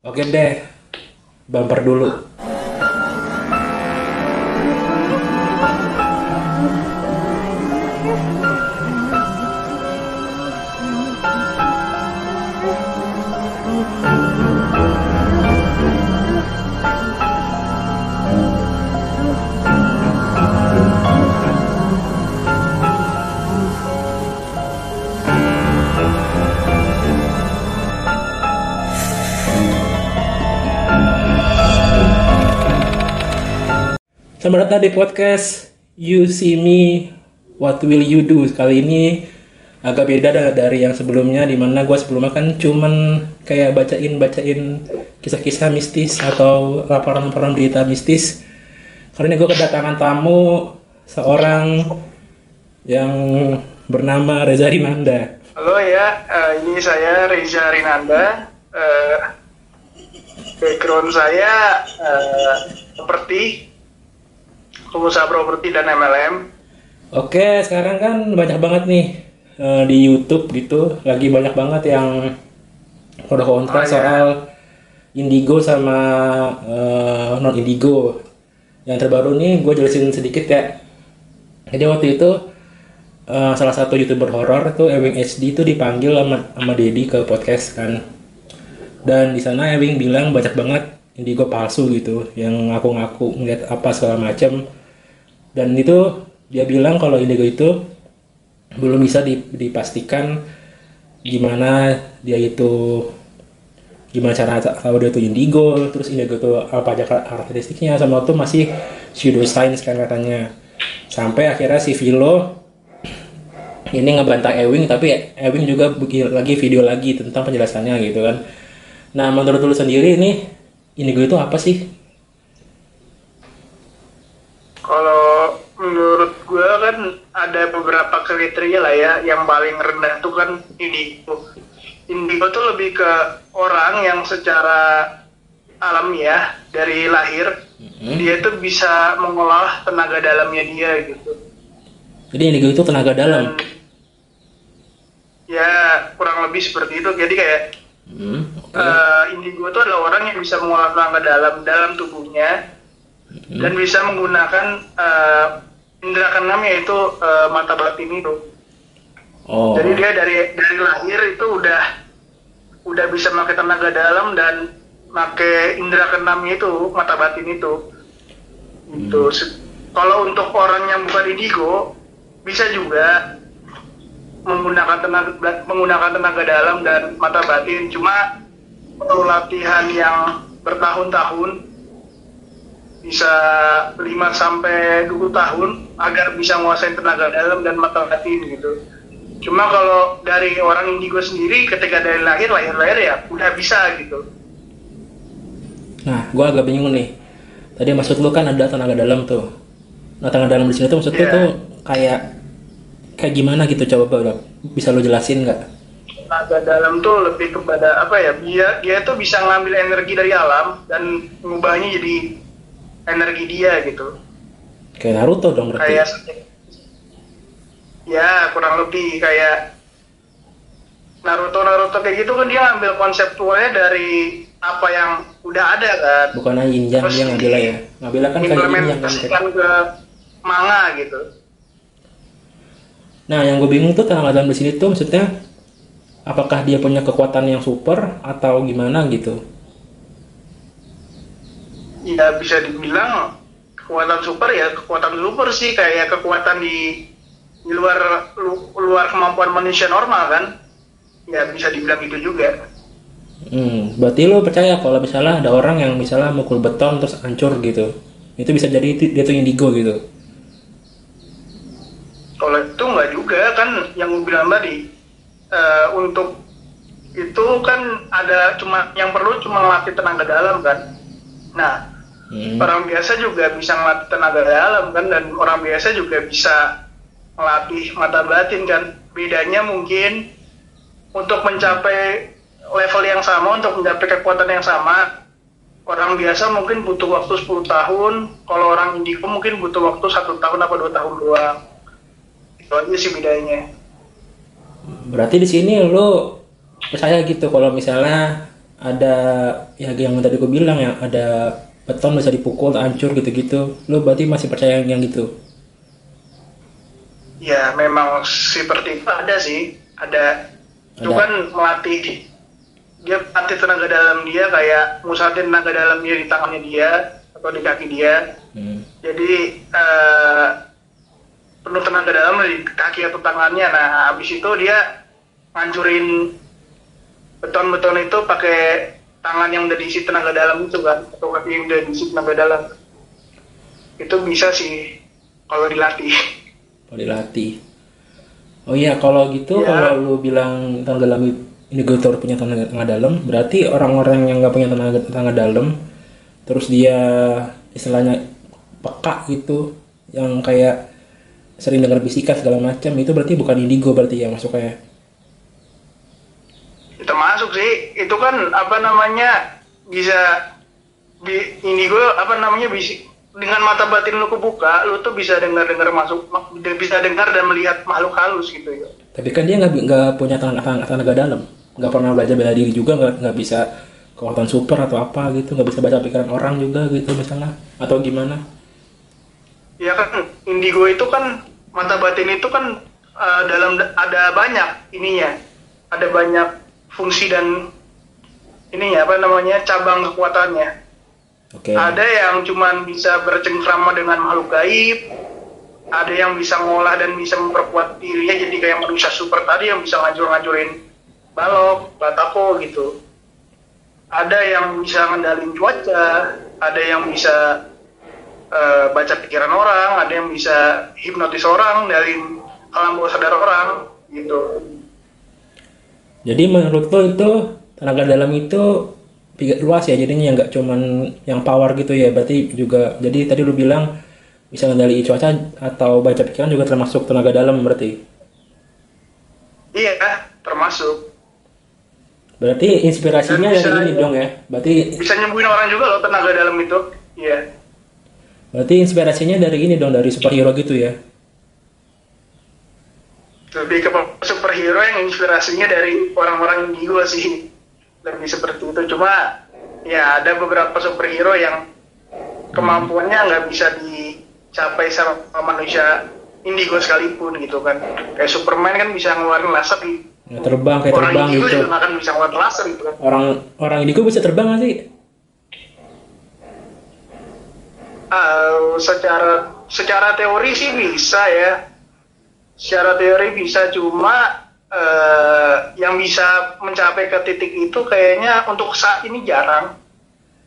Oke deh, bumper dulu. Selamat datang di podcast You See Me, What Will You Do. Kali ini agak beda da- dari yang sebelumnya, di mana gue sebelumnya kan cuman kayak bacain-bacain kisah-kisah mistis atau laporan-laporan berita mistis. Kali ini gue kedatangan tamu seorang yang bernama Reza Rinanda. Halo ya, eh, ini saya Reza Rinanda. Eh, background saya eh, properti, pengusaha properti dan MLM. Oke, sekarang kan banyak banget nih eh, di YouTube gitu, lagi banyak banget yang udah kontra Oh, iya. soal indigo sama non indigo. Yang terbaru nih gue jelasin sedikit ya. Jadi waktu itu eh, salah satu youtuber horor tuh Ewing HD tuh dipanggil sama sama Dedi ke podcast kan. Dan di sana Ewing bilang banyak banget indigo palsu gitu, yang ngaku-ngaku ngeliat apa segala macam dan itu dia bilang kalau indigo itu belum bisa di- dipastikan gimana dia itu gimana cara tahu dia itu indigo terus indigo itu apa aja karakteristiknya sama itu masih pseudoscience kan katanya. Sampai akhirnya si Vilo ini ngebantah Ewing tapi Ewing juga bikin lagi video lagi tentang penjelasannya gitu kan. Nah menurut lu sendiri ini indigo itu apa sih? Kalau gue kan ada beberapa kriteria lah ya, yang paling rendah tuh kan indigo. Indigo tuh lebih ke orang yang secara alamiah dari lahir dia tuh bisa mengolah tenaga dalamnya dia gitu. jadi indigo itu tenaga dalam Ya kurang lebih seperti itu. Jadi kayak Hmm, oke. eh, indigo itu adalah orang yang bisa mengolah tenaga dalam dalam tubuhnya dan bisa menggunakan eh, indera keenam yaitu eh, mata batin itu. Oh, Jadi dia dari dari lahir itu udah udah bisa pakai tenaga dalam dan pakai indera keenamnya itu mata batin itu. Itu Se- kalau untuk orang yang bukan indigo bisa juga menggunakan tenaga menggunakan tenaga dalam dan mata batin cuma perlu latihan yang bertahun-tahun bisa 5 sampai 20 tahun agar bisa menguasai tenaga dalam dan mata batin gitu. Cuma kalau dari orang indigo sendiri ketika dari lahir lahir-lahir ya udah bisa gitu. Nah, gua agak bingung nih. Tadi maksud lu kan ada tenaga dalam tuh. Nah, tenaga dalam di sini tuh maksud lu Iya. tuh kayak kayak gimana gitu coba Bang? Bisa lu jelasin nggak? Tenaga dalam tuh lebih kepada apa ya? Dia dia tuh bisa ngambil energi dari alam dan mengubahnya jadi energi dia gitu. Kayak Naruto dong berarti. Kayak ya kurang lebih kayak Naruto Naruto kayak gitu kan dia ngambil konseptualnya dari apa yang udah ada kan. Bukan yin yang dia ngambilnya ya. Ngambilnya kan kayak yin yang kan. implementasikan ke manga gitu. Nah, yang gue bingung tuh tenaga dalam di sini tuh maksudnya apakah dia punya kekuatan yang super atau gimana gitu? Ya bisa dibilang kekuatan super ya kekuatan super sih kayak kekuatan di di luar lu- luar kemampuan manusia normal kan. Ya bisa dibilang itu juga. Hmm, berarti lu percaya kalau misalnya ada orang yang misalnya mukul beton terus hancur gitu. Itu bisa jadi dia tuh indigo gitu. Kalau itu nggak juga kan yang gue bilang tadi eh, untuk itu kan ada cuma yang perlu cuma melatih tenaga dalam kan. Nah Hmm. orang biasa juga bisa melatih tenaga dalam kan dan orang biasa juga bisa melatih mata batin kan. Bedanya mungkin untuk mencapai level yang sama untuk mencapai kekuatan yang sama orang biasa mungkin butuh waktu 10 tahun kalau orang indigo mungkin butuh waktu satu tahun apa dua tahun doang itu aja sih bedanya Berarti di sini lu percaya gitu kalau misalnya ada ya yang tadi gue bilang ya ada beton bisa dipukul hancur gitu-gitu. Lo berarti masih percaya yang gitu? Ya memang seperti itu ada sih. Ada. Ada. cuman melatih. Dia melatih tenaga dalam dia kayak musatin tenaga dalam dia di tangannya dia atau di kaki dia. Hmm. jadi eh, penuh tenaga dalam di kaki atau tangannya. Nah habis itu dia ngancurin beton-beton itu pakai tangan yang udah diisi tenaga dalam itu kan? Atau kaki yang udah diisi tenaga dalam. Itu bisa sih kalau dilatih. Kalau dilatih. Oh iya kalau gitu Ya. kalau lu bilang tenaga dalam indicator punya tenaga, tenaga dalam berarti orang-orang yang nggak punya tenaga tenaga dalam terus dia istilahnya peka gitu yang kayak sering dengar bisikan segala macam itu berarti bukan indigo berarti ya masuknya termasuk sih itu kan apa namanya bisa di ini gue apa namanya bisa dengan mata batin lu kebuka lu tuh bisa dengar dengar masuk bisa dengar dan melihat makhluk halus gitu ya. Tapi kan dia nggak nggak punya tenaga, tenaga, dalam. Nggak pernah belajar bela diri juga nggak nggak bisa kekuatan super atau apa gitu nggak bisa baca pikiran orang juga gitu misalnya. Atau gimana? Ya kan indigo itu kan mata batin itu kan eh, dalam ada banyak ininya. Ada banyak fungsi dan ininya apa namanya cabang kekuatannya oke Ada yang cuman bisa bercengkrama dengan makhluk gaib, ada yang bisa ngolah dan bisa memperkuat dirinya jadi kayak manusia super tadi yang bisa ngajur-ngajurin balok, batako gitu. Ada yang bisa ngendalin cuaca, ada yang bisa eh, baca pikiran orang, ada yang bisa hipnotis orang, dari alam bawah sadar orang gitu. Jadi menurut lo itu tenaga dalam itu luas ya jadinya nggak cuman yang power gitu ya. Berarti juga jadi tadi lu bilang bisa ngendali cuaca atau baca pikiran juga termasuk tenaga dalam berarti? Iya, termasuk. Berarti inspirasinya Dan dari bisa- ini dong ya. Berarti bisa nyembuhin orang juga loh tenaga dalam itu. Iya. berarti inspirasinya dari ini dong dari superhero gitu ya lebih ke superhero yang inspirasinya dari orang-orang indigo sih. Lebih seperti itu. Cuma ya ada beberapa superhero yang kemampuannya nggak bisa dicapai sama manusia indigo sekalipun gitu kan. Kayak Superman kan bisa ngeluarin laser di Nggak terbang kayak orang terbang indigo gitu. juga nggak akan bisa ngeluarin laser gitu kan. Orang orang indigo bisa terbang nggak sih? Eh, secara secara teori sih bisa ya secara teori bisa cuma eh, yang bisa mencapai ke titik itu kayaknya untuk saat ini jarang.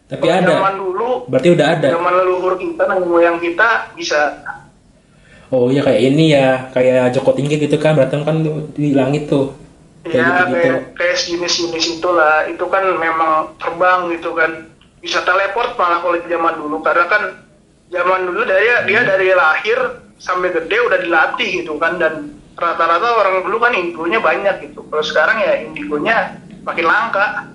Tapi Kalau ada. zaman dulu berarti udah ada. zaman leluhur kita nenek moyang kita bisa. Oh iya kayak ini ya kayak Joko Tinggi gitu kan berarti kan di langit tuh. Kayak ya gitu gitu kayak kayak sejenis-jenis itulah. Itu kan memang terbang gitu kan. Bisa teleport malah kalau zaman dulu. Karena kan zaman dulu dia dia dari lahir sampai gede udah dilatih gitu kan dan rata-rata orang dulu kan indigonya banyak gitu kalau sekarang ya indigonya makin langka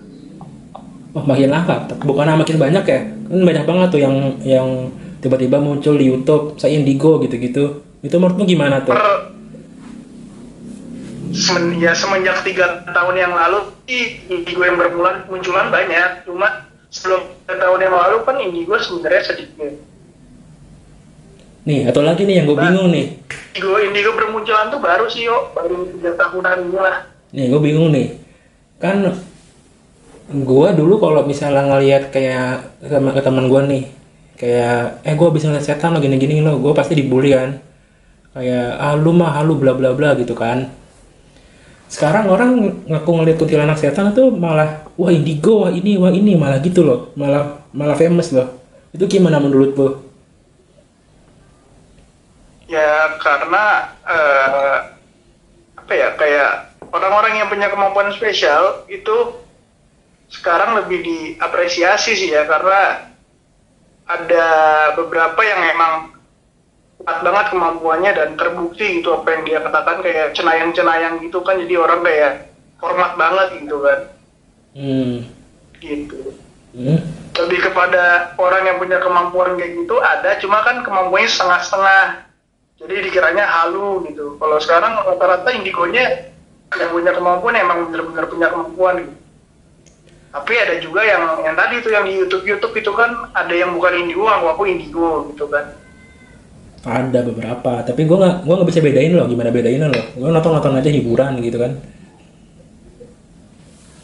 Oh makin langka, bukan makin banyak ya? Kan banyak banget tuh yang yang tiba-tiba muncul di YouTube, saya Indigo gitu-gitu. Itu menurutmu gimana tuh? per semen- ya semenjak tiga tahun yang lalu indigo yang bermulan munculan banyak cuma sebelum tahun yang lalu kan indigo sebenarnya sedikit Nih, atau lagi nih yang gue bingung nih. indigo indigo bermunculan tuh baru sih yo baru tiga tahunan ini lah Nih, gue bingung nih. Kan gue dulu kalau misalnya ngelihat kayak sama ke teman gue nih, kayak eh gue bisa ngeliat setan lo gini-gini lo, gue pasti dibully kan. Kayak ah lu mah halu bla bla bla gitu kan. Sekarang orang ngaku ngeliat kuntilanak setan itu malah wah indigo, wah ini, wah ini malah gitu loh, malah malah famous loh. Itu gimana menurut lo? Ya karena eh, apa ya kayak orang-orang yang punya kemampuan spesial itu sekarang lebih diapresiasi sih ya karena ada beberapa yang emang kuat banget kemampuannya dan terbukti gitu apa yang dia katakan kayak cenayang-cenayang gitu kan jadi orang kayak hormat banget gitu kan Hmm. gitu Hmm. lebih kepada orang yang punya kemampuan kayak gitu ada cuma kan kemampuannya setengah-setengah jadi dikiranya halu gitu. Kalau sekarang rata-rata indigonya yang punya kemampuan emang benar-benar punya kemampuan gitu. tapi ada juga yang yang tadi itu yang di YouTube YouTube itu kan ada yang bukan indigo aku aku indigo gitu kan. Ada beberapa tapi gue nggak gue nggak bisa bedain loh gimana bedainnya loh. Gue nonton nonton aja hiburan gitu kan.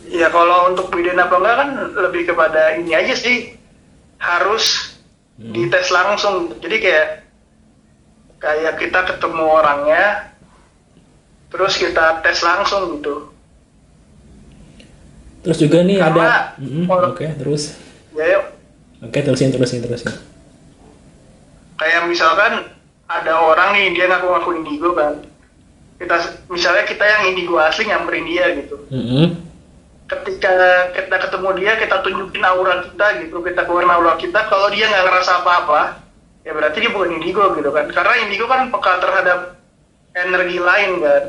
Ya kalau untuk bedain apa enggak kan lebih kepada ini aja sih. Harus dites langsung. Jadi kayak kayak kita ketemu orangnya terus kita tes langsung gitu. Terus juga nih Karena ada Mm-mm, kalau- oke terus. Ya yuk. Oke terusin terusin terusin. Kayak misalkan ada orang nih dia ngaku-ngaku indigo kan. Kita misalnya kita yang indigo asli nyamperin dia gitu. Mm-mm. ketika kita ketemu dia kita tunjukin aura kita gitu. Kita keluarin aura kita. Kalau dia nggak ngerasa apa-apa ya berarti dia bukan indigo gitu kan. Karena indigo kan peka terhadap energi lain kan.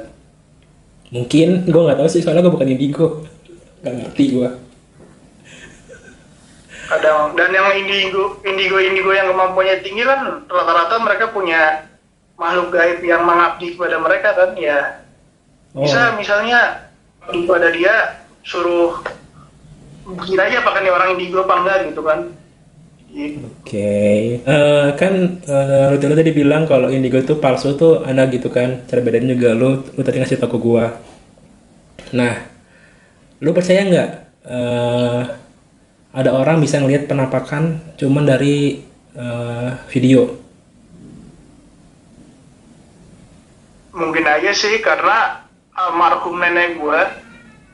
Mungkin gue nggak tahu sih soalnya gue bukan indigo. Nggak ngerti gue kadang dan yang indigo indigo indigo yang kemampuannya tinggi kan rata-rata mereka punya makhluk gaib yang mengabdi kepada mereka kan. Ya oh. bisa misalnya kepada dia suruh buktiin aja apakah ini orang indigo apa enggak? gitu kan Oke Eh, kan uh, lu tadi bilang kalau indigo itu palsu tuh ada gitu kan cara bedain juga. Lu lu tadi ngasih tau ke gue nah lu percaya nggak eh, ada orang bisa ngelihat penampakan cuman dari eh, video? Mungkin aja sih karena almarhum nenek gua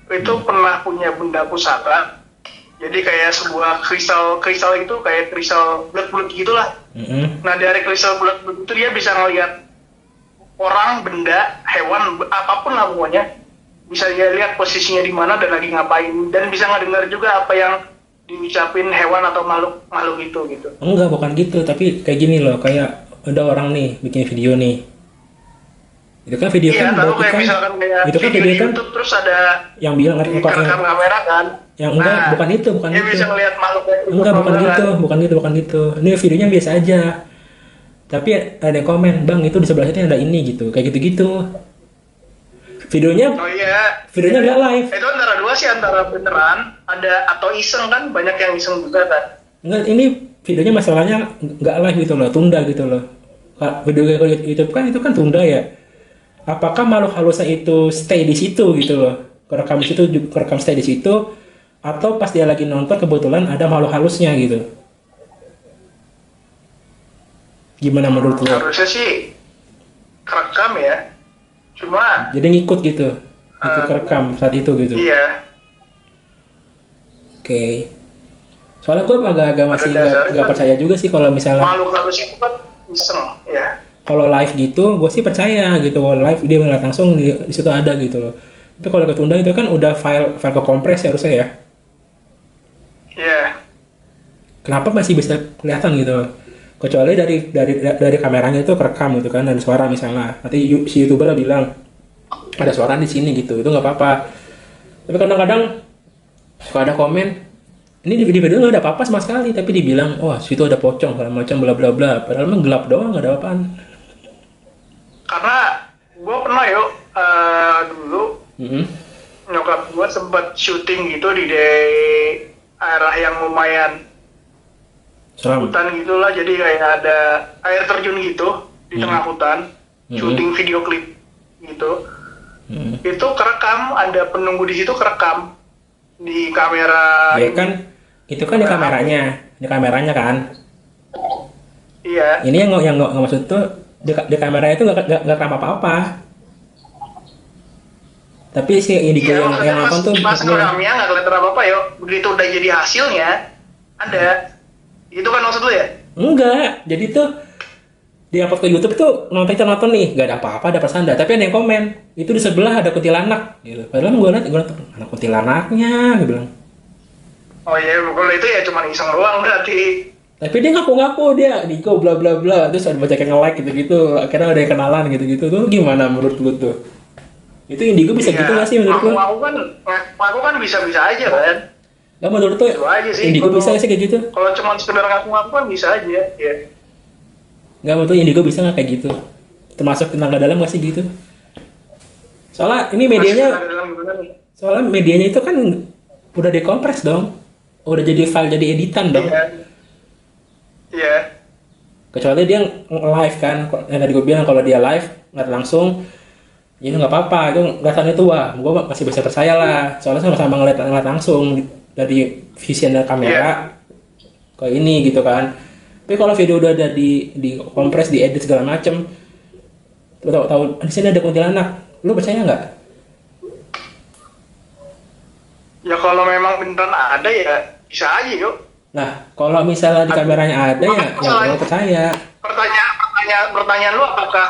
itu pernah punya benda pusaka jadi kayak sebuah kristal kristal itu kayak kristal bulat-bulat gitulah. Mm-mm. nah dari kristal bulat-bulat itu dia bisa ngelihat orang benda hewan apa pun lah pokoknya. Bisa dia lihat posisinya di mana dan lagi ngapain. Dan bisa ngedengar juga apa yang diucapin hewan atau makhluk makhluk itu gitu. Enggak, bukan gitu, tapi kayak gini loh, kayak ada orang nih bikin video nih. Itu kan video iya kan tahu kayak kan? misalkan kayak itu kan video, video kan YouTube terus ada yang bilang kan kamera kan yang enggak Nah, bukan itu, bukan dia itu. bisa makhluk gitu Enggak, bukan gitu, kan? bukan gitu, bukan gitu. Ini videonya biasa aja. Tapi ada yang komen, "Bang, itu di sebelah sini ada ini gitu." Kayak gitu-gitu. Videonya oh iya videonya nggak live. itu antara dua sih antara beneran ada atau iseng kan banyak yang iseng juga kan Enggak, ini videonya masalahnya nggak live gitu loh, tunda gitu loh. Video kayak YouTube kan itu kan tunda ya. Apakah makhluk halusnya itu stay di situ gitu loh? Kerekam di situ, kerekam stay di situ, atau pas dia lagi nonton kebetulan ada makhluk halusnya gitu? Gimana menurut lo? harusnya sih kerekam ya cuma Jadi ngikut gitu, ikut kerekam saat itu gitu. iya Oke. Soalnya gue agak-agak masih nggak percaya juga sih kalau misalnya makhluk halus itu kan iseng ya kalau live gitu gue sih percaya gitu kalau live dia ngeliat langsung di, di situ ada gitu loh tapi kalau ketunda itu kan udah file file ke kompres ya harusnya ya iya kenapa masih bisa kelihatan gitu? Kecuali dari dari dari kameranya itu kerekam gitu kan ada suara misalnya. Nanti si youtuber bilang ada suara di sini gitu. Itu nggak apa-apa. Tapi kadang-kadang suka ada komen ini di video nggak ada apa-apa sama sekali. Tapi dibilang wah situ ada pocong segala macam bla bla bla. Padahal mah gelap doang nggak ada apaan. Karena gue pernah yuk eh, dulu Mm-mm. nyokap gue sempat syuting gitu di daerah yang lumayan Seram. hutan gitulah jadi kayak ada air terjun gitu di Hmm. tengah hutan Hmm. syuting video klip gitu Mm. itu kerekam ada penunggu di situ kerekam di kamera Ya kan, itu kan di kameranya, di kameranya kan. iya Ini yang nggak yang nggak maksud tuh di, di kamera itu nggak nggak rekam apa-apa. Tapi si indigo iya yang maksudnya yang pas, nonton tuh pas ngerekamnya nggak kelihatan apa apa yuk begitu udah jadi hasilnya ada itu kan maksud lu ya enggak. Jadi tuh di upload ke YouTube tuh nonton kita nonton nih, nggak ada apa-apa, ada persanda. Tapi ada yang komen, itu di sebelah ada kuntilanak. Gitu. Padahal gue liat, gue liat anak kuntilanaknya, gue bilang. oh iya kalau itu ya cuma iseng doang berarti Tapi dia ngaku-ngaku dia Niko bla bla bla terus ada banyak yang nge-like gitu-gitu akhirnya ada yang kenalan gitu-gitu tuh gimana menurut lu tuh? Itu indigo bisa gitu gak sih menurut lu? Iya. aku kan aku kan bisa bisa aja kan Gak menurut tuh Itu aja sih, indigo kalau- bisa gak sih kayak gitu? kalau cuma sekedar ngaku-ngaku kan bisa aja ya Gak menurut indigo bisa gak kayak gitu? Termasuk tenaga dalam gak sih gitu? Soalnya ini medianya soalnya medianya itu kan udah dikompres dong. Udah jadi file jadi editan dong. Iya. Iya. Kecuali dia live kan. Yang tadi gue bilang kalau dia live nggak langsung ya itu nggak apa-apa itu kelihatannya tua. Gue masih bisa percaya lah. Soalnya sama-sama ngeliat, ngeliat langsung dari vision dari kamera. Ke ini gitu kan. Tapi kalau video udah ada di di kompres di edit segala macem tahu tahu di sini ada kuntilanak. Lu percaya nggak? Ya kalau memang beneran ada ya bisa aja yuk. nah kalau misalnya di kameranya ada ya ya percaya. Pertanyaan pertanyaan pertanyaan lu apakah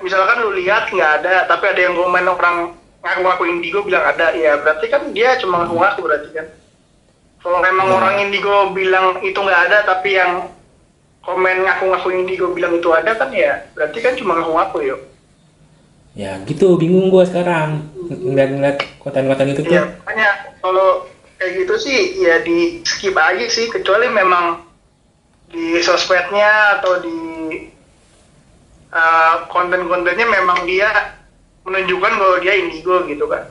misalkan lu lihat nggak ada tapi ada yang komen orang ngaku-ngaku indigo bilang ada ya berarti kan dia cuma ngaku-ngaku berarti kan. Kalau memang Ya. orang indigo bilang itu nggak ada tapi yang komen ngaku-ngaku indigo bilang itu ada kan ya berarti kan cuma ngaku-ngaku yuk. ya gitu bingung gue sekarang ngeliat-ngeliat konten-konten itu tuh Iya, makanya kalau kayak gitu sih ya di skip aja sih kecuali memang di sosmednya atau di uh, konten-kontennya memang dia menunjukkan bahwa dia indigo gitu kan.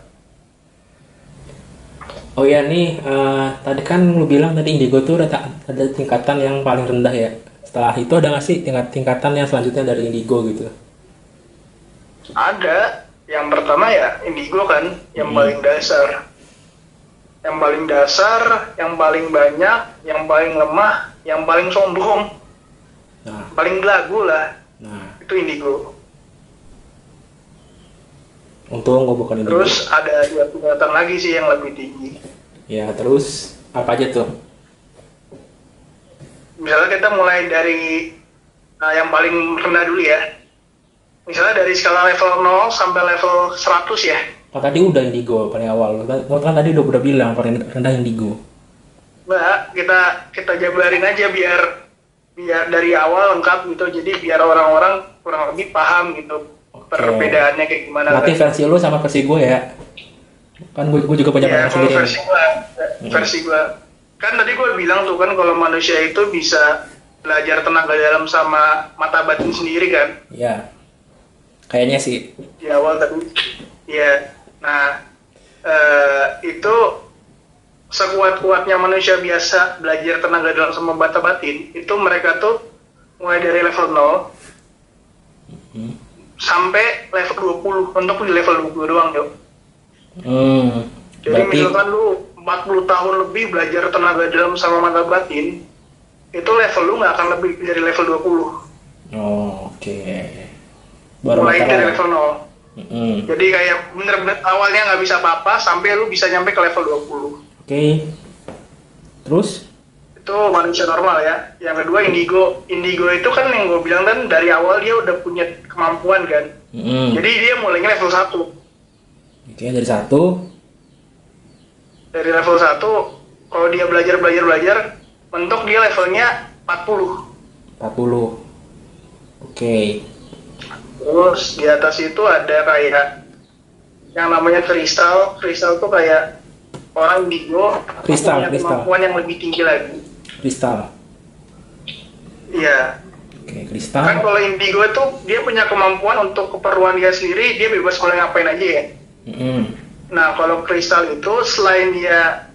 Oh iya nih, eh, tadi kan lu bilang tadi Indigo tuh ada, ada tingkatan yang paling rendah ya. Setelah itu ada nggak sih tingkat tingkatan yang selanjutnya dari Indigo gitu? Ada yang pertama ya indigo kan yang Hmm. paling dasar. Yang paling dasar, yang paling banyak, yang paling lemah, yang paling sombong, Nah, paling belagu lah nah, itu indigo. untung gue bukan Indigo. Terus ada ya tingkatan lagi sih yang lebih tinggi. Ya terus apa aja tuh? Misalnya kita mulai dari nah, yang paling rendah dulu ya. Misalnya dari skala level 0 sampai level 100 ya. Oh tadi udah Indigo paling awal. Lo kan tadi udah udah bilang paling rendah Indigo. Mbak, kita kita jabarin aja biar biar dari awal lengkap gitu. Jadi biar orang-orang kurang lebih paham gitu Oke. perbedaannya kayak gimana. Berarti kan. versi lu sama versi gue ya? Kan gue, gue juga punya Ya, kalau sendiri. versi gua, versi gua. Kan tadi gue bilang tuh kan kalau manusia itu bisa belajar tenaga dalam sama mata batin sendiri kan. Ya, kayaknya sih. di awal tadi ya nah eh, itu sekuat-kuatnya manusia biasa belajar tenaga dalam sama bata batin itu mereka tuh mulai dari level 0 Hmm. Sampai level 20 untuk di level 20 doang yuk Hmm. jadi Berarti misalkan lu 40 tahun lebih belajar tenaga dalam sama mata batin itu level lu nggak akan lebih dari level 20 Oh, oke. Baru mulai dari level 0 Mm-mm. jadi kayak bener-bener awalnya nggak bisa apa-apa sampai lu bisa nyampe ke level 20 Oke. Terus? Itu manusia normal ya. Yang kedua indigo, indigo itu kan yang gue bilang kan dari awal dia udah punya kemampuan kan. Mm-mm. Jadi dia mulainya level 1. Oke, dari satu. Dari level 1 kalau dia belajar belajar belajar mentok dia levelnya 40. 40. Oke. Terus di atas itu ada kayak yang namanya kristal. Kristal tuh kayak orang indigo Kristal, punya kristal. kemampuan yang lebih tinggi lagi. Kristal. Iya. Oke, Kan kristal. kalau indigo itu dia punya kemampuan untuk keperluan dia sendiri, dia bebas boleh ngapain aja ya. Mm-mm. Nah, kalau kristal itu selain dia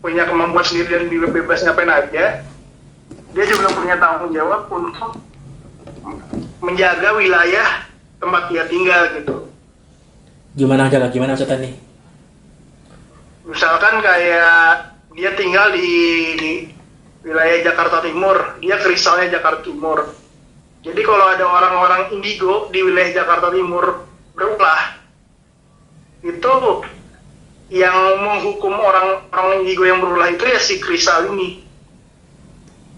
punya kemampuan sendiri dan dia bebas ngapain aja, dia juga punya tanggung jawab untuk menjaga wilayah tempat dia tinggal gitu. Gimana jaga gimana maksudnya nih? Misalkan kayak dia tinggal di, di wilayah Jakarta Timur, dia kristalnya Jakarta Timur. Jadi kalau ada orang-orang indigo di wilayah Jakarta Timur berulah, itu yang menghukum orang-orang indigo yang berulah itu ya si kristal ini.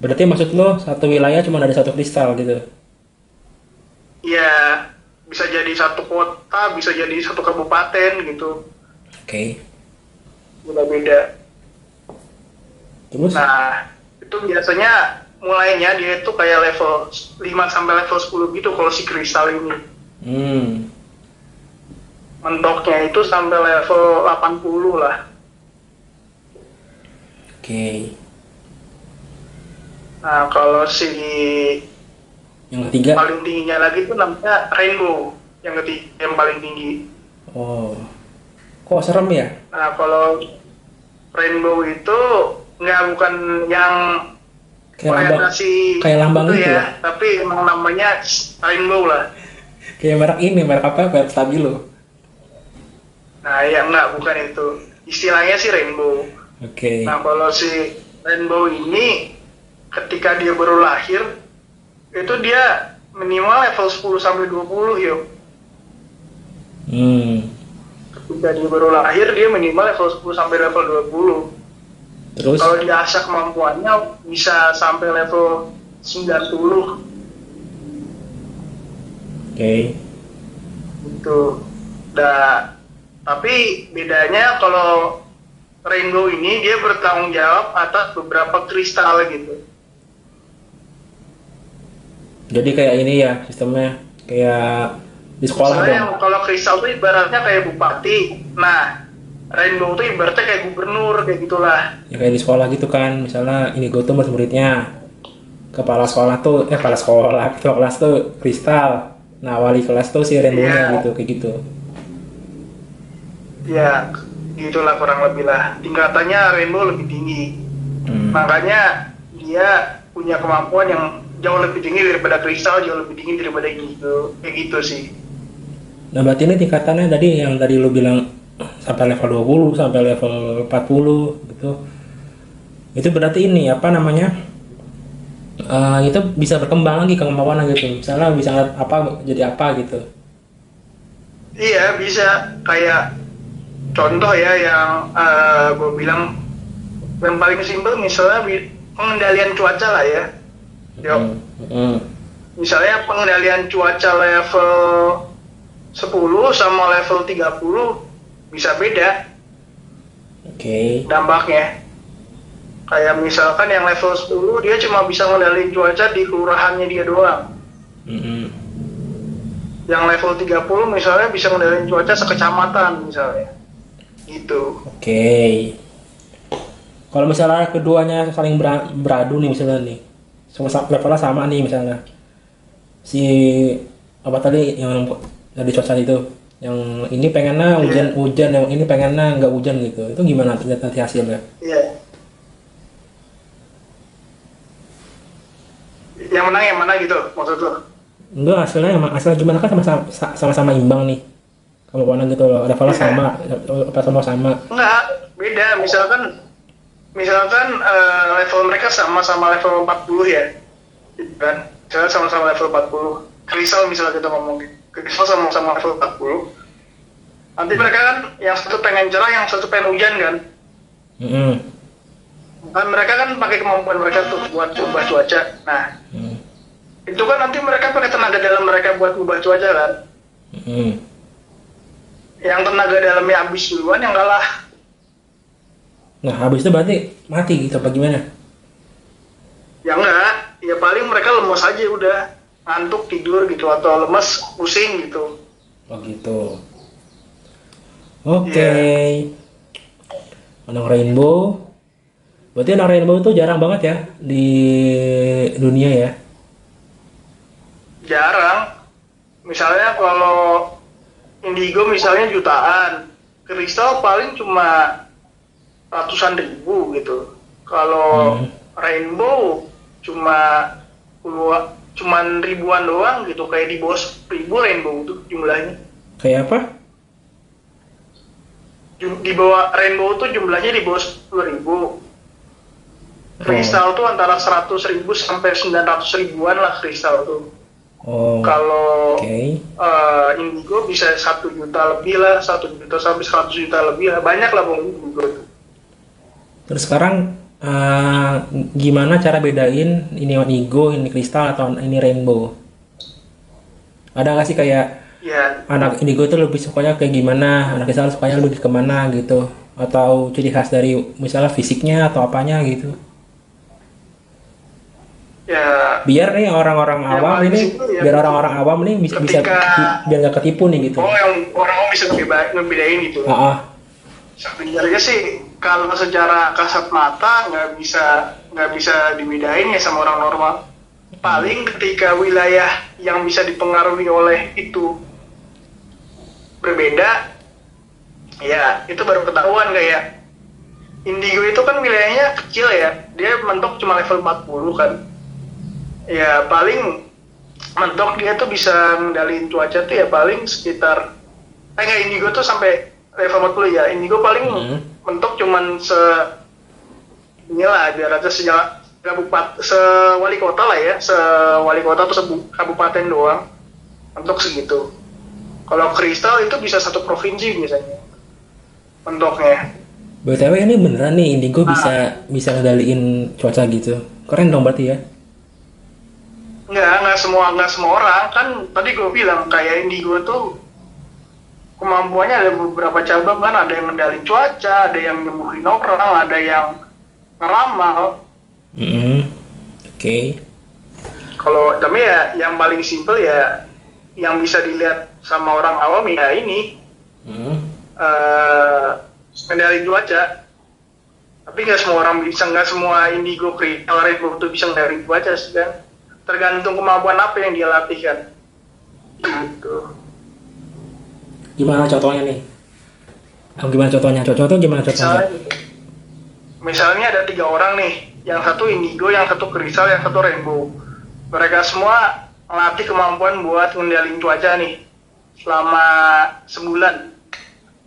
Berarti maksud lo satu wilayah cuma ada satu kristal gitu? Ya bisa jadi satu kota, bisa jadi satu kabupaten gitu, Oke. beda-beda. Terus? Nah, itu biasanya mulainya dia itu kayak level 5 sampai level 10 gitu kalau si kristal ini. Hmm. Mentoknya itu sampai level 80 lah. Oke. Nah, kalau si Yang ketiga? paling tingginya lagi itu namanya rainbow, yang ketiga yang paling tinggi. Oh. Kok serem ya? Nah, kalau rainbow itu nggak bukan yang Kayak lambang, kayak lambang itu gitu ya, ya? tapi emang namanya rainbow lah. kayak merek ini, merek apa? Merek stabilo. Nah, ya enggak, bukan itu. Istilahnya sih rainbow. Oke. Nah, kalau si rainbow ini ketika dia baru lahir itu dia minimal level 10 sampai 20 yuk. Hmm. Ketika dia baru lahir dia minimal level 10 sampai level 20. Terus? Kalau diasah kemampuannya bisa sampai level 90 Oke. gitu. Nah, tapi bedanya kalau rainbow ini dia bertanggung jawab atas beberapa kristal gitu. Jadi kayak ini ya sistemnya kayak di sekolah Misalnya dong. kalau kristal itu ibaratnya kayak bupati. Nah, rainbow itu ibaratnya kayak gubernur kayak gitulah. Ya kayak di sekolah gitu kan. Misalnya ini gue tuh murid-muridnya. Kepala sekolah tuh eh kepala sekolah, ketua kelas tuh kristal. Nah, wali kelas tuh si rainbow-nya Iya. gitu kayak gitu. Ya, gitulah kurang lebih lah. Tingkatannya rainbow lebih tinggi. Hmm. Makanya dia punya kemampuan yang jauh lebih tinggi daripada kristal, jauh lebih tinggi daripada gitu. Kayak gitu sih. Nah, berarti ini tingkatannya tadi yang tadi lu bilang sampai level 20, sampai level 40 gitu. Itu berarti ini apa namanya? eh, itu bisa berkembang lagi kemampuannya gitu. Misalnya bisa apa jadi apa gitu. Iya, bisa kayak contoh ya yang gue bilang yang paling simpel misalnya pengendalian cuaca lah ya. Yuk, Hmm. Hmm. misalnya pengendalian cuaca level 10 sama level 30 bisa beda Oke. dampaknya. Kayak misalkan yang level 10 dia cuma bisa ngendaliin cuaca di kelurahannya dia doang. Mm-mm. Yang level 30 misalnya bisa ngendaliin cuaca sekecamatan misalnya. Gitu. Oke. Kalau misalnya keduanya saling bera- beradu nih misalnya nih, sama- levelnya sama nih misalnya. Si apa tadi yang dari cuaca itu, yang ini pengennya hujan hujan, yang ini pengennya nggak hujan gitu. Itu gimana ternyata nanti hasilnya? Iya. Yang menang yang mana gitu maksud lo? Enggak hasilnya hasilnya gimana kan sama-sama sama-sama imbang nih. Kamu mana gitu loh, levelnya Iya. sama, apa sama sama. Enggak, beda. Misalkan misalkan eh, level mereka sama-sama level 40 ya. Gitu Kan? Misalnya sama-sama level 40. Kristal misalnya kita ngomongin. Kristal sama-sama level 40. Nanti mereka kan yang satu pengen cerah, yang satu pengen hujan kan. Mm-mm. Kan mereka kan pakai kemampuan mereka tuh buat ubah cuaca. Nah, Mm. itu kan nanti mereka pakai tenaga dalam mereka buat ubah cuaca kan. Mm. Yang tenaga dalamnya habis duluan yang kalah. Nah habis itu berarti mati gitu apa gimana? Ya enggak, ya paling mereka lemes aja udah ngantuk tidur gitu atau lemes pusing gitu. Oh gitu. Oke. Anak rainbow. Berarti anak rainbow itu jarang banget ya di dunia ya. Jarang. Misalnya kalau indigo misalnya jutaan, kristal paling cuma ratusan ribu gitu. Kalau Hmm. rainbow cuma puluhan, cuman ribuan doang gitu kayak di bawah ribu rainbow tuh jumlahnya. Kayak apa? Di bawah rainbow tuh jumlahnya di bawah 10 ribu kristal tuh antara 100 ribu sampai 900 ribuan lah kristal tuh Oh. kalau Oke. eh, indigo bisa satu juta lebih lah satu juta sampai 100 juta lebih lah banyak lah bang indigo tuh Terus sekarang eh, gimana cara bedain ini indigo, ini kristal atau ini rainbow? Ada nggak sih kayak ya anak indigo itu lebih sukanya kayak gimana, anak kristal sukanya lebih ke mana gitu? Atau ciri khas dari misalnya fisiknya atau apanya gitu? ya biar nih orang-orang Ya, awam ini ya. biar orang-orang awam nih bisa bisa biar nggak ketipu nih gitu oh yang orang bisa ngebedain gitu ah ah. sebenarnya sih kalau secara kasat mata nggak bisa nggak bisa dibedain ya sama orang normal. Paling ketika wilayah yang bisa dipengaruhi oleh itu berbeda ya itu baru ketahuan kayak indigo itu kan wilayahnya kecil ya dia mentok cuma level 40 kan. Ya paling mentok dia tuh bisa ngendaliin cuaca tuh ya paling sekitar eh nggak indigo tuh sampai level 40 ya. Indigo paling Hmm. Mentok cuman se inilah biar aja sejak kabupaten se wali kota lah ya se wali kota atau sebu- kabupaten doang. Mentok segitu. Kalau kristal itu bisa satu provinsi biasanya mentoknya. BTW ini beneran nih Indigo bisa bisa ngendaliin cuaca gitu. Keren dong berarti ya. nggak nggak semua nggak semua orang. Kan tadi gue bilang kayak indigo tuh kemampuannya ada beberapa cabang kan ada yang ngendalin cuaca ada yang nyembuhin orang ada yang ngeramal Mm-mm. Oke. kalau tapi ya yang paling simpel ya yang bisa dilihat sama orang awam ya ini Mm. eh ngendalin cuaca tapi nggak semua orang bisa nggak semua indigo rainbow itu bisa ngendalin cuaca sih kan tergantung kemampuan apa yang dia latihkan gitu Gimana contohnya nih? Oh, gimana contohnya? Contoh tuh gimana misalnya contohnya? misalnya ada tiga orang nih yang satu indigo yang satu kristal yang satu rainbow mereka semua melatih kemampuan buat ngendalin cuaca nih selama sebulan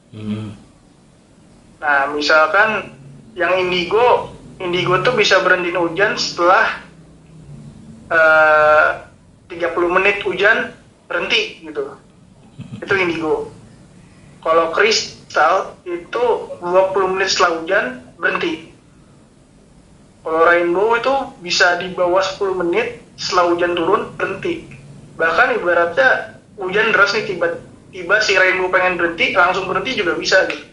Hmm. nah misalkan yang indigo indigo tuh bisa berhenti hujan setelah eh 30 menit hujan berhenti gitu itu indigo kalau kristal itu 20 menit setelah hujan berhenti. Kalau rainbow itu bisa di bawah 10 menit setelah hujan turun berhenti. Bahkan ibaratnya hujan deras nih tiba-tiba si rainbow pengen berhenti langsung berhenti juga bisa gitu.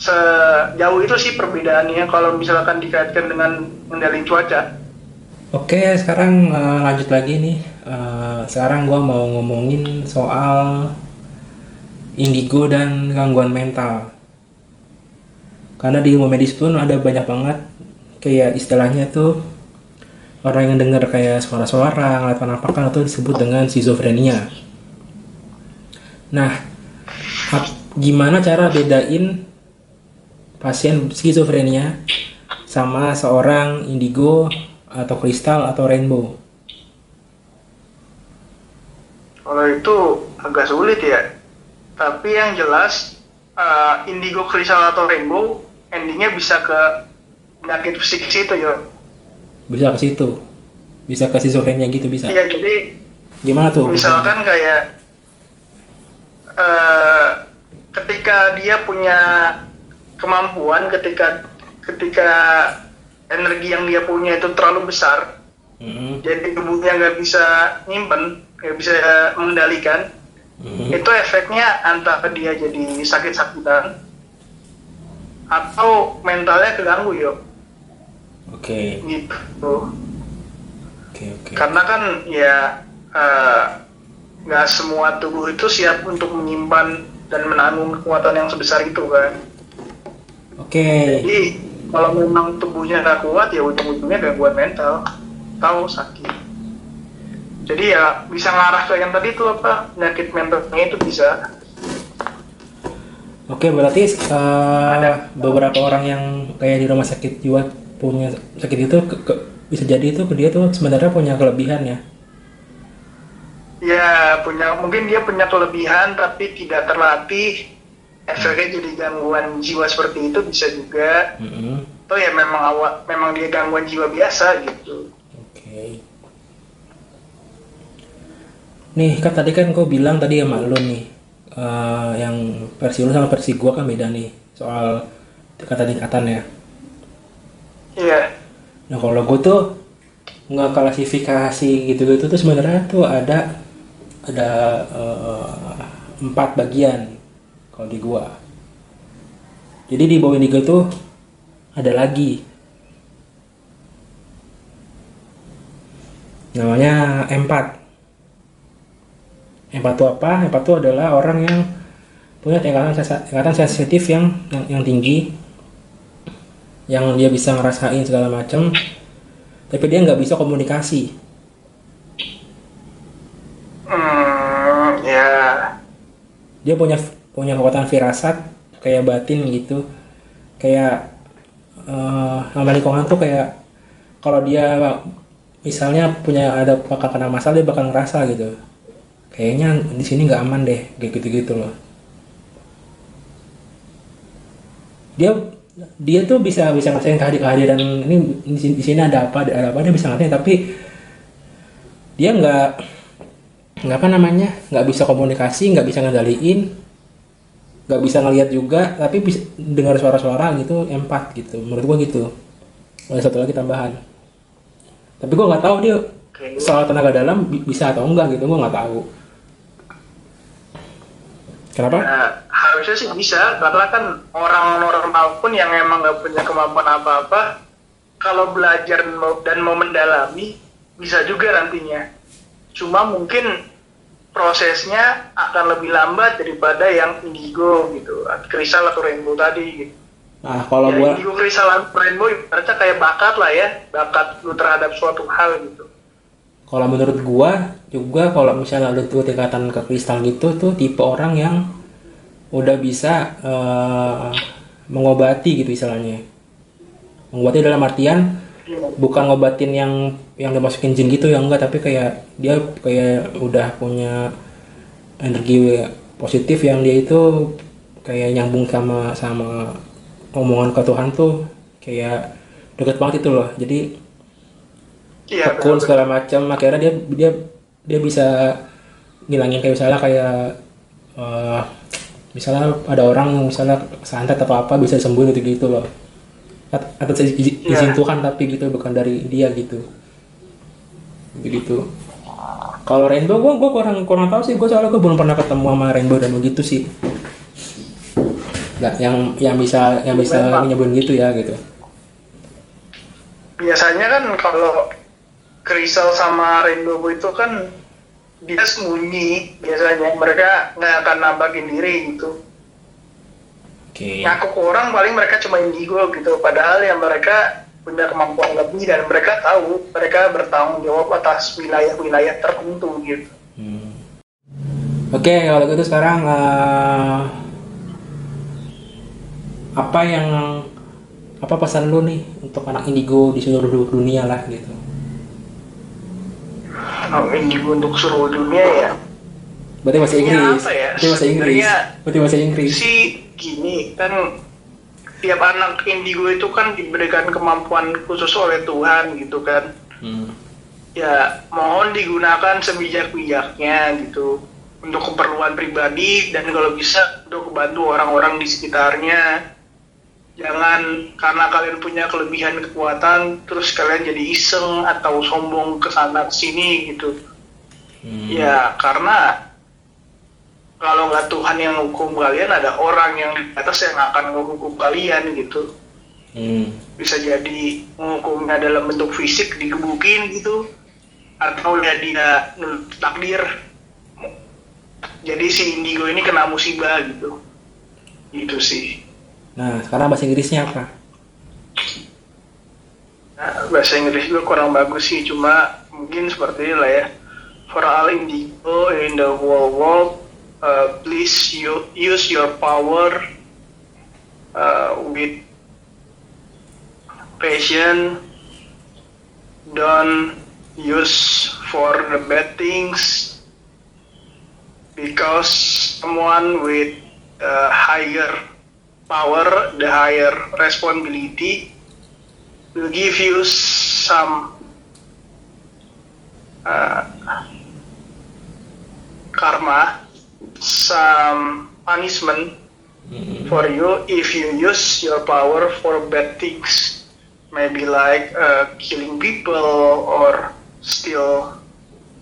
Sejauh itu sih perbedaannya kalau misalkan dikaitkan dengan mengendalikan cuaca. Oke, sekarang eh, lanjut lagi nih. Eh, sekarang gua mau ngomongin soal indigo dan gangguan mental. Karena di ilmu medis pun ada banyak banget kayak istilahnya tuh orang yang dengar kayak suara-suara, ngeliat penampakan itu disebut dengan schizophrenia. Nah, gimana cara bedain pasien schizophrenia sama seorang indigo atau kristal atau rainbow? Kalau itu agak sulit ya. Tapi yang jelas eh, indigo kristal atau rainbow endingnya bisa ke penyakit psikis itu ya. Bisa ke situ. Bisa ke schizophrenia gitu bisa. Iya jadi Gimana tuh? misalkan kayak eh, ketika dia punya kemampuan ketika ketika energi yang dia punya itu terlalu besar Mm-mm. jadi tubuhnya nggak bisa nyimpen nggak bisa mengendalikan Mm-mm. itu efeknya antara dia jadi sakit-sakitan atau mentalnya keganggu yo. Oke, gitu. Oke, oke. karena kan ya eh, nggak semua tubuh itu siap untuk menyimpan dan menanggung kekuatan yang sebesar itu kan. Oke, jadi kalau memang tubuhnya nggak kuat ya ujung-ujungnya gangguan mental atau sakit jadi ya bisa ngarah ke yang tadi tuh apa penyakit mentalnya itu bisa oke berarti eh, beberapa orang yang kayak di rumah sakit jiwa punya sakit itu ke- ke- bisa jadi itu dia tuh sebenarnya punya kelebihan ya. ya punya mungkin dia punya kelebihan tapi tidak terlatih efeknya jadi gangguan jiwa seperti itu bisa juga Mm-mm. atau ya memang awal memang dia gangguan jiwa biasa gitu Oke. Nih kan tadi kan kau bilang tadi sama lu nih eh, yang versi lu sama versi gua kan beda nih soal kata tingkatan ya. iya Nah kalau gue tuh nggak klasifikasi gitu-gitu tuh sebenarnya tuh ada ada eh, empat bagian kalau di gua. Jadi di bawah indigo tuh ada lagi namanya empat. Empat itu apa? Empat itu adalah orang yang punya tingkatan tingkatan sensitif yang, yang yang tinggi. Yang dia bisa ngerasain segala macam tapi dia nggak bisa komunikasi. Hmm, ya. Dia punya punya kekuatan firasat kayak batin gitu. Kayak uh, lingkungan tuh kayak kalau dia misalnya punya ada bakal kena masalah dia bakal ngerasa gitu kayaknya di sini nggak aman deh kayak gitu gitu loh. Dia dia tuh bisa bisa ngerasain kehadiran ini di sini, di sini ada apa ada apa dia bisa ngerasain tapi dia nggak nggak apa namanya nggak bisa komunikasi nggak bisa ngendaliin nggak bisa ngelihat juga tapi bisa dengar suara-suara gitu empat gitu. Menurut gua gitu. Ada satu lagi tambahan. Tapi gua nggak tahu dia soal tenaga dalam bisa atau enggak gitu gua nggak tahu kenapa? Ya, harusnya sih bisa karena kan orang normal pun yang emang nggak punya kemampuan apa-apa kalau belajar dan mau, mendalami bisa juga nantinya. Cuma mungkin prosesnya akan lebih lambat daripada yang indigo gitu kristal atau rainbow tadi gitu. nah kalau ya, gua indigo kristal atau rainbow ibaratnya kayak bakat lah ya bakat lu terhadap suatu hal gitu kalau menurut gua juga kalau misalnya lu tuh tingkatan ke kristal gitu tuh tipe orang yang udah bisa eh, mengobati gitu istilahnya. Mengobati dalam artian bukan ngobatin yang yang dimasukin jin gitu ya enggak tapi kayak dia kayak udah punya energi positif yang dia itu kayak nyambung sama sama omongan ke Tuhan tuh kayak deket banget itu loh. Jadi iya tekun benar. segala macam. Akhirnya dia dia dia bisa ngilangin kayak misalnya kayak eh, misalnya ada orang misalnya santet atau apa bisa sembuh gitu gitu loh. At- atas izin Iya. izin Tuhan tapi gitu bukan dari dia gitu. Begitu kalau rainbow gua gua kurang kurang tahu sih. Gua soalnya gua belum pernah ketemu sama rainbow dan begitu sih. Nggak yang yang bisa yang bisa Memang. nyebutin gitu ya gitu. Biasanya kan kalau kristal sama rainbow itu kan dia sembunyi biasanya. Mereka nggak akan nampakin diri gitu. Oke. Ngaku ke orang paling mereka cuma indigo gitu. Padahal yang mereka punya kemampuan lebih dan mereka tahu mereka bertanggung jawab atas wilayah-wilayah tertentu gitu. Hmm. Oke, kalau gitu sekarang eh, apa yang apa pesan lu nih untuk anak indigo di seluruh du- dunia lah gitu? Oh, indigo untuk seluruh dunia ya Berarti bahasa Ini Inggris. ya? Berarti bahasa Inggris. Berarti bahasa Inggris. sih gini kan tiap anak indigo itu kan diberikan kemampuan khusus oleh Tuhan gitu kan Hmm. ya mohon digunakan sebijak-bijaknya gitu untuk keperluan pribadi dan kalau bisa untuk membantu orang-orang di sekitarnya jangan karena kalian punya kelebihan kekuatan terus kalian jadi iseng atau sombong ke sana ke sini gitu. Hmm. ya karena kalau nggak Tuhan yang hukum kalian ada orang yang di atas yang akan menghukum kalian gitu. Hmm. bisa jadi menghukumnya dalam bentuk fisik digebukin gitu. Atau ya dia takdir. Jadi si indigo ini kena musibah gitu. Itu sih Nah, sekarang bahasa Inggrisnya apa? nah, bahasa Inggris gue kurang bagus sih cuma mungkin seperti ini lah ya for all indigo in the whole world uh, please you use your power uh, with passion don't use for the bad things because someone with uh, higher power the higher responsibility will give you some uh, karma some punishment for you if you use your power for bad things. Maybe like uh, killing people or steal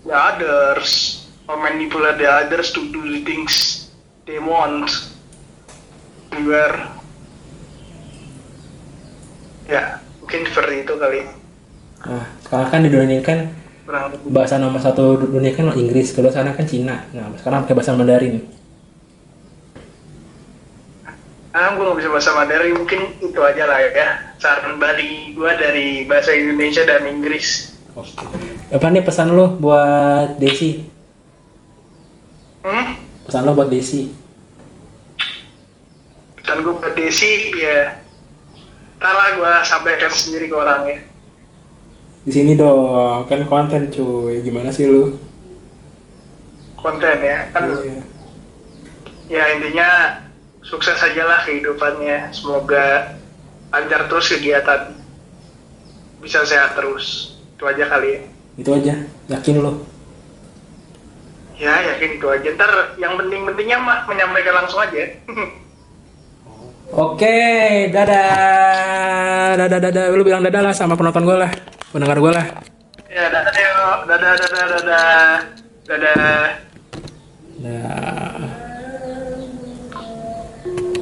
the others or manipulate the others to do the things they want where ya mungkin seperti itu kali Nah, sekarang kan di dunia ini kan bahasa nomor satu dunia kan Inggris, kedua sana kan Cina. Nah, sekarang pakai bahasa Mandarin. ah gue nggak bisa bahasa Mandarin mungkin itu aja lah ya saran balik gue dari bahasa Indonesia dan Inggris Oke. Apa nih pesan lo buat Desi? hmm? Pesan lo buat Desi? Dan gue buat Desi ya ntar lah gue sampaikan sendiri ke orangnya Di sini dong, kan konten cuy. Gimana sih lu? konten ya kan Iya. ya intinya sukses aja lah kehidupannya semoga lancar terus kegiatan bisa sehat terus itu aja kali ya Itu aja. Yakin lo? ya yakin itu aja ntar yang penting-pentingnya mah menyampaikan langsung aja Oke, dadah, dadah, dadah. Lu bilang dadah lah sama penonton gue lah, pendengar gue lah. ya dadah Teo dadah dadah dadah dadah Dah.